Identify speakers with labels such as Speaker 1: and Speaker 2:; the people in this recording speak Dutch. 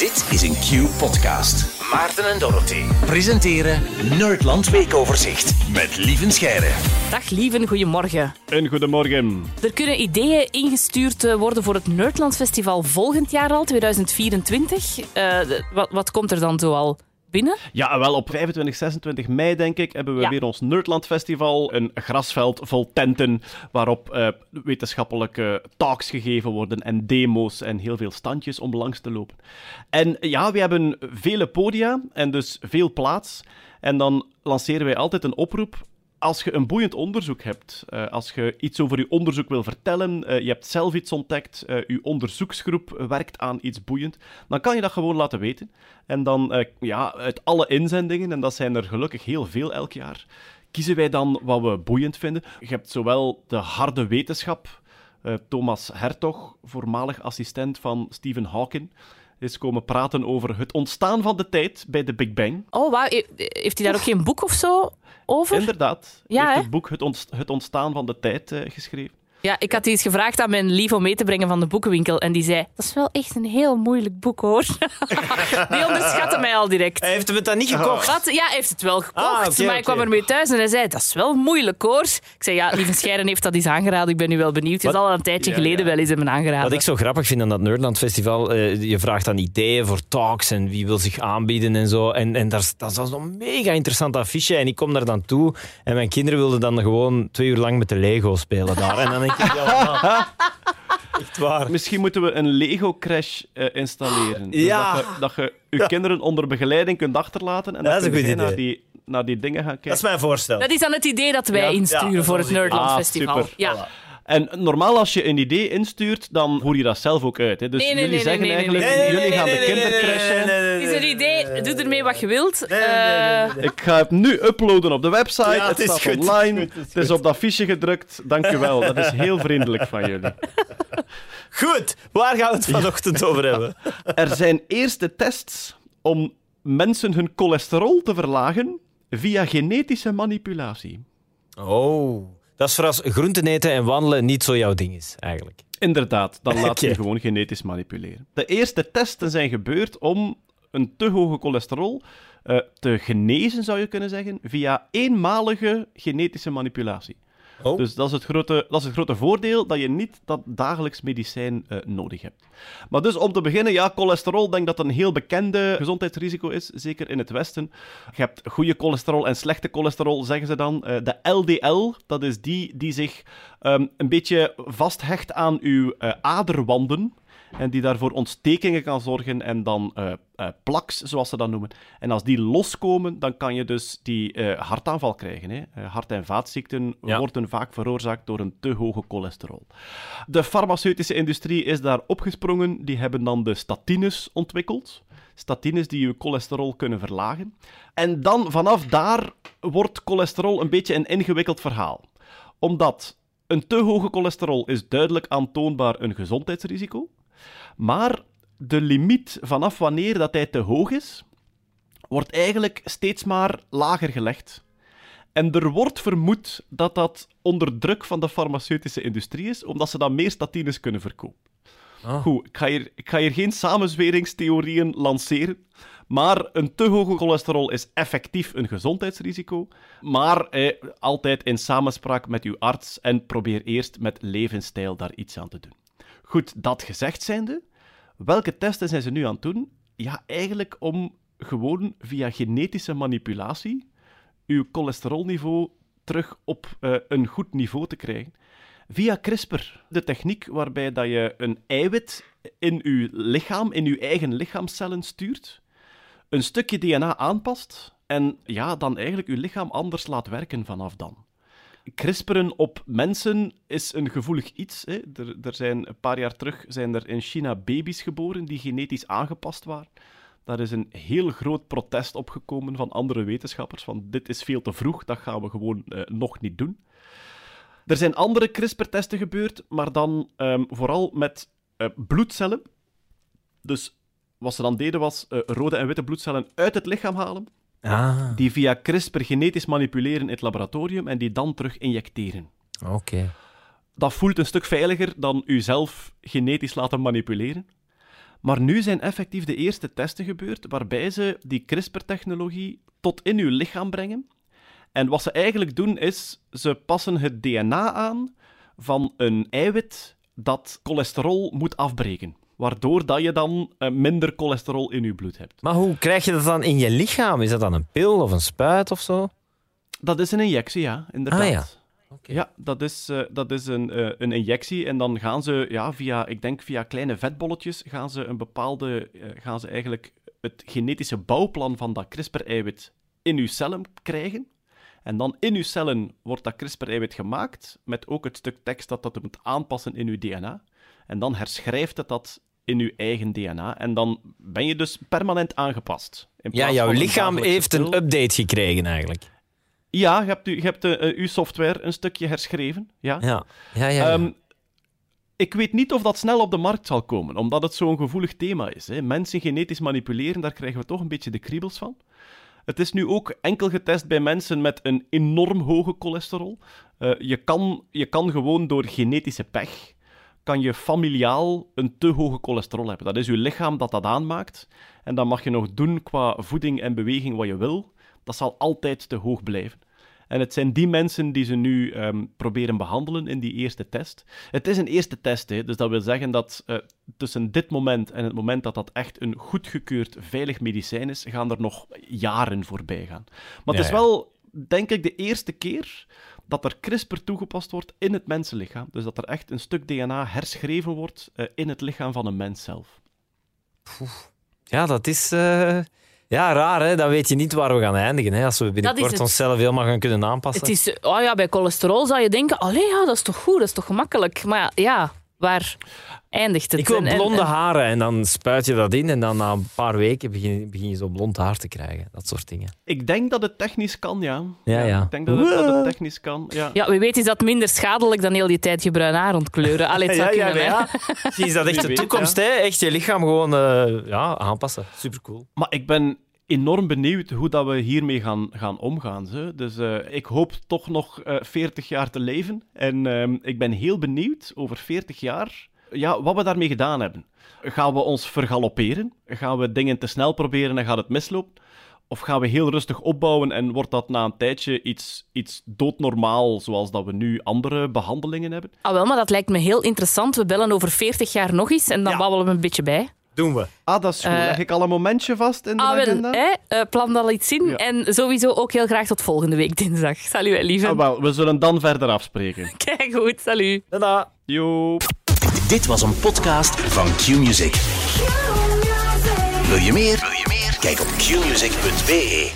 Speaker 1: Dit is een Q-podcast. Maarten en Dorothy presenteren Nerdland Weekoverzicht met Lieven Scheire.
Speaker 2: Dag lieven, goedemorgen.
Speaker 3: En goedemorgen.
Speaker 2: Er kunnen ideeën ingestuurd eh, worden voor het Nerdland Festival volgend jaar al, 2024. Uh, de- wat, wat komt er dan zoal binnen?
Speaker 3: Ja, wel op 25, 26 mei, denk ik, hebben we
Speaker 2: Ja.
Speaker 3: weer ons Nerdland Festival. Een grasveld vol tenten waarop eh, wetenschappelijke talks gegeven worden en demo's en heel veel standjes om langs te lopen. En ja, we hebben vele podia en dus veel plaats. En dan lanceren wij altijd een oproep. Als je een boeiend onderzoek hebt, eh, als je iets over je onderzoek wil vertellen, eh, je hebt zelf iets ontdekt, eh, je onderzoeksgroep werkt aan iets boeiend, dan kan je dat gewoon laten weten. En dan, ja, uit alle inzendingen, en dat zijn er gelukkig heel veel elk jaar, kiezen wij dan wat we boeiend vinden. Je hebt zowel de harde wetenschap, Thomas Hertog, voormalig assistent van Stephen Hawking, is komen praten over het ontstaan van de tijd bij de Big Bang.
Speaker 2: Oh, wauw. he- Heeft hij daar ook geen boek of zo over?
Speaker 3: Inderdaad.
Speaker 2: Ja,
Speaker 3: heeft het boek het Ontstaan van de Tijd eh, geschreven.
Speaker 2: Ja, ik had eens gevraagd aan mijn lief om mee te brengen van de boekenwinkel. En die zei, dat is wel echt een heel moeilijk boek, hoor. die onderschatte mij al direct.
Speaker 4: Hij heeft hem het dan niet gekocht.
Speaker 2: Wat? Ja, hij heeft het wel gekocht,
Speaker 4: Ah,
Speaker 2: maar ik kwam ermee thuis en hij zei, dat is wel moeilijk hoor. Ik zei, ja, lieve Scheiden heeft dat eens aangeraden, ik ben nu wel benieuwd. Het is al een tijdje
Speaker 3: Ja,
Speaker 2: geleden
Speaker 3: ja.
Speaker 2: wel eens hebben aangeraden.
Speaker 4: Wat ik zo grappig vind aan dat Nerdland Festival, eh, je vraagt dan ideeën voor talks en wie wil zich aanbieden en zo. En, en daar, dat is zo'n mega interessant affiche. En ik kom daar dan toe en mijn kinderen wilden dan gewoon twee uur lang met de Lego spelen daar. En dan denk ik, ja, echt waar.
Speaker 3: Misschien moeten we een Lego-crash eh, installeren. Dus
Speaker 4: Ja.
Speaker 3: dat, je, dat je je kinderen onder begeleiding kunt achterlaten en
Speaker 4: Dat
Speaker 3: dan
Speaker 4: is een
Speaker 3: kun
Speaker 4: goed
Speaker 3: naar
Speaker 4: idee.
Speaker 3: die, naar die dingen gaan
Speaker 4: Dat is
Speaker 3: kijken.
Speaker 4: mijn voorstel.
Speaker 2: Dat is dan het idee dat wij
Speaker 4: Ja,
Speaker 2: insturen
Speaker 4: ja,
Speaker 2: voor
Speaker 4: dat
Speaker 2: het
Speaker 4: is het idee.
Speaker 2: Nerdland
Speaker 3: Ah,
Speaker 2: Festival.
Speaker 3: super.
Speaker 2: Ja.
Speaker 3: En normaal als je een idee instuurt, dan voer je dat zelf ook uit. Hè? Dus
Speaker 2: Nee, nee,
Speaker 3: jullie
Speaker 2: nee,
Speaker 3: zeggen
Speaker 2: nee, nee,
Speaker 3: eigenlijk,
Speaker 2: nee, nee,
Speaker 3: jullie gaan de kindercrash zijn.
Speaker 2: Is doe ermee wat je wilt.
Speaker 4: nee, nee, nee,
Speaker 2: Eh,
Speaker 4: nee.
Speaker 3: Ik ga het nu uploaden op de website.
Speaker 4: Ja,
Speaker 3: het,
Speaker 4: het is
Speaker 3: staat
Speaker 4: goed,
Speaker 3: online.
Speaker 4: het is het
Speaker 3: op dat fiche gedrukt. Dank u wel. Dat is heel vriendelijk van jullie.
Speaker 4: Goed, waar gaan we het vanochtend over hebben?
Speaker 3: Er zijn eerste tests om mensen hun cholesterol te verlagen via genetische manipulatie.
Speaker 4: Oh, dat is voor als groenten eten en wandelen niet zo jouw ding is, eigenlijk.
Speaker 3: Inderdaad, dan laat je
Speaker 4: Oké.
Speaker 3: je gewoon genetisch manipuleren. De eerste testen zijn gebeurd om een te hoge cholesterol eh, te genezen, zou je kunnen zeggen, via eenmalige genetische manipulatie.
Speaker 4: Oh.
Speaker 3: Dus dat is, het grote, dat is het grote voordeel, dat je niet dat dagelijks medicijn eh, nodig hebt. Maar dus om te beginnen, ja, cholesterol, denk dat een heel bekende gezondheidsrisico is, zeker in het Westen. Je hebt goede cholesterol en slechte cholesterol, zeggen ze dan. Eh, de LDL, dat is die die zich ehm, een beetje vasthecht aan uw eh, aderwanden. En die daarvoor ontstekingen kan zorgen en dan eh, plaks, zoals ze dat noemen. En als die loskomen, dan kan je dus die eh, hartaanval krijgen. Hè. Hart- en vaatziekten
Speaker 4: Ja.
Speaker 3: worden vaak veroorzaakt door een te hoge cholesterol. De farmaceutische industrie is daar opgesprongen. Die hebben dan de statines ontwikkeld. Statines die je cholesterol kunnen verlagen. En dan vanaf daar wordt cholesterol een beetje een ingewikkeld verhaal. Omdat een te hoge cholesterol is duidelijk aantoonbaar een gezondheidsrisico. Maar de limiet vanaf wanneer dat hij te hoog is, wordt eigenlijk steeds maar lager gelegd. En er wordt vermoed dat dat onder druk van de farmaceutische industrie is, omdat ze dan meer statines kunnen verkopen.
Speaker 4: Ah.
Speaker 3: Goed, ik ga, hier, ik ga hier geen samenzweringstheorieën lanceren, maar een te hoge cholesterol is effectief een gezondheidsrisico, maar eh, altijd in samenspraak met uw arts en probeer eerst met levensstijl daar iets aan te doen. Goed, dat gezegd zijnde, welke testen zijn ze nu aan het doen? Ja, eigenlijk om gewoon via genetische manipulatie uw cholesterolniveau terug op eh, een goed niveau te krijgen. Via CRISPR, de techniek waarbij dat je een eiwit in uw lichaam, in uw eigen lichaamcellen stuurt, een stukje DNA aanpast en ja, dan eigenlijk uw lichaam anders laat werken vanaf dan. CRISPRen op mensen is een gevoelig iets. Hè. Er, er zijn een paar jaar terug zijn er in China baby's geboren die genetisch aangepast waren. Daar is een heel groot protest opgekomen van andere wetenschappers. Van dit is veel te vroeg, dat gaan we gewoon eh, nog niet doen. Er zijn andere CRISPR-testen gebeurd, maar dan ehm, vooral met eh, bloedcellen. Dus wat ze dan deden was eh, rode en witte bloedcellen uit het lichaam halen,
Speaker 4: Ah,
Speaker 3: die via CRISPR genetisch manipuleren in het laboratorium en die dan terug injecteren.
Speaker 4: oké.
Speaker 3: Dat voelt een stuk veiliger dan uzelf genetisch laten manipuleren. Maar nu zijn effectief de eerste testen gebeurd waarbij ze die CRISPR-technologie tot in uw lichaam brengen. En wat ze eigenlijk doen is, ze passen het DNA aan van een eiwit dat cholesterol moet afbreken. Waardoor dat je dan eh, minder cholesterol in je bloed hebt.
Speaker 4: Maar hoe krijg je dat dan in je lichaam? Is dat dan een pil of een spuit of zo?
Speaker 3: Dat is een injectie, ja, inderdaad.
Speaker 4: Ah, ja.
Speaker 3: Ja, dat is, eh, dat is een, eh, een injectie. En dan gaan ze, ja, via, ik denk via kleine vetbolletjes, gaan ze een bepaalde, gaan ze eigenlijk het genetische bouwplan van dat CRISPR-eiwit in uw cellen krijgen. En dan in uw cellen wordt dat CRISPR-eiwit gemaakt, met ook het stuk tekst dat dat moet aanpassen in uw DNA. En dan herschrijft het dat in uw eigen DNA. En dan ben je dus permanent aangepast. In
Speaker 4: Ja, jouw
Speaker 3: een
Speaker 4: lichaam heeft een update gekregen eigenlijk.
Speaker 3: Ja, je hebt, u, je hebt eh, eh, uw software een stukje herschreven. Ja.
Speaker 4: Ja, ja, ja. ja.
Speaker 3: Ehm, ik weet niet of dat snel op de markt zal komen, omdat het zo'n gevoelig thema is. Hè. Mensen genetisch manipuleren, daar krijgen we toch een beetje de kriebels van. Het is nu ook enkel getest bij mensen met een enorm hoge cholesterol. Eh, je, kan, je kan gewoon door genetische pech, kan je familiaal een te hoge cholesterol hebben. Dat is je lichaam dat dat aanmaakt. En dan mag je nog doen qua voeding en beweging wat je wil. Dat zal altijd te hoog blijven. En het zijn die mensen die ze nu ehm, proberen behandelen in die eerste test. Het is een eerste test, hè, dus dat wil zeggen dat eh, tussen dit moment en het moment dat dat echt een goedgekeurd veilig medicijn is, gaan er nog jaren voorbij gaan. Maar het is wel, denk ik, de eerste keer dat er CRISPR toegepast wordt in het mensenlichaam. Dus dat er echt een stuk DNA herschreven wordt eh, in het lichaam van een mens zelf.
Speaker 4: ja, dat is eh, ja, raar. Hè? Dan weet je niet waar we gaan eindigen. Hè? Als we binnenkort onszelf helemaal gaan kunnen aanpassen.
Speaker 2: Het is, oh ja, bij cholesterol zou je denken, allee, ja, dat is toch goed, dat is toch gemakkelijk. Maar ja, ja waar eindigt het?
Speaker 4: Ik wil blonde
Speaker 2: en-
Speaker 4: haren en dan spuit je dat in en dan na een paar weken begin, begin je zo blond haar te krijgen. Dat soort dingen.
Speaker 3: Ik denk dat het technisch kan, ja.
Speaker 4: Ja, ja.
Speaker 3: Ik denk dat het, dat het technisch kan, ja.
Speaker 2: Ja, wie weet is dat minder schadelijk dan heel die tijd je bruin haar ontkleuren. Allee, het zou kunnen, hè.
Speaker 4: Misschien is dat echt
Speaker 3: Wie
Speaker 4: de
Speaker 3: weet,
Speaker 4: toekomst, hè? Echt je lichaam gewoon eh, ja, aanpassen. Supercool.
Speaker 3: Maar ik ben enorm benieuwd hoe dat we hiermee gaan, gaan omgaan. Zo. Dus eh, ik hoop toch nog eh 40 jaar te leven. En ehm, ik ben heel benieuwd over 40 jaar ja, wat we daarmee gedaan hebben. Gaan we ons vergalopperen? Gaan we dingen te snel proberen en gaat het mislopen? Of gaan we heel rustig opbouwen en wordt dat na een tijdje iets, iets doodnormaal, zoals dat we nu andere behandelingen hebben?
Speaker 2: Ah, wel, maar dat lijkt me heel interessant. We bellen over 40 jaar nog eens en dan
Speaker 3: Ja.
Speaker 2: babbelen we een beetje bij.
Speaker 4: Doen we.
Speaker 3: Ah, dat is goed.
Speaker 2: Eh,
Speaker 3: Leg ik al een momentje vast in de
Speaker 2: Ah, wel,
Speaker 3: agenda?
Speaker 2: hè, eh, plan al iets in.
Speaker 3: Ja.
Speaker 2: En sowieso ook heel graag tot volgende week dinsdag. Salut, lieve.
Speaker 3: Ah, wel, we zullen dan verder afspreken.
Speaker 2: Kijk goed, salut.
Speaker 4: Tada.
Speaker 3: Yo.
Speaker 1: Dit was een podcast van Q-Music. Wil je meer? Wil je meer? Kijk op qmusic.be.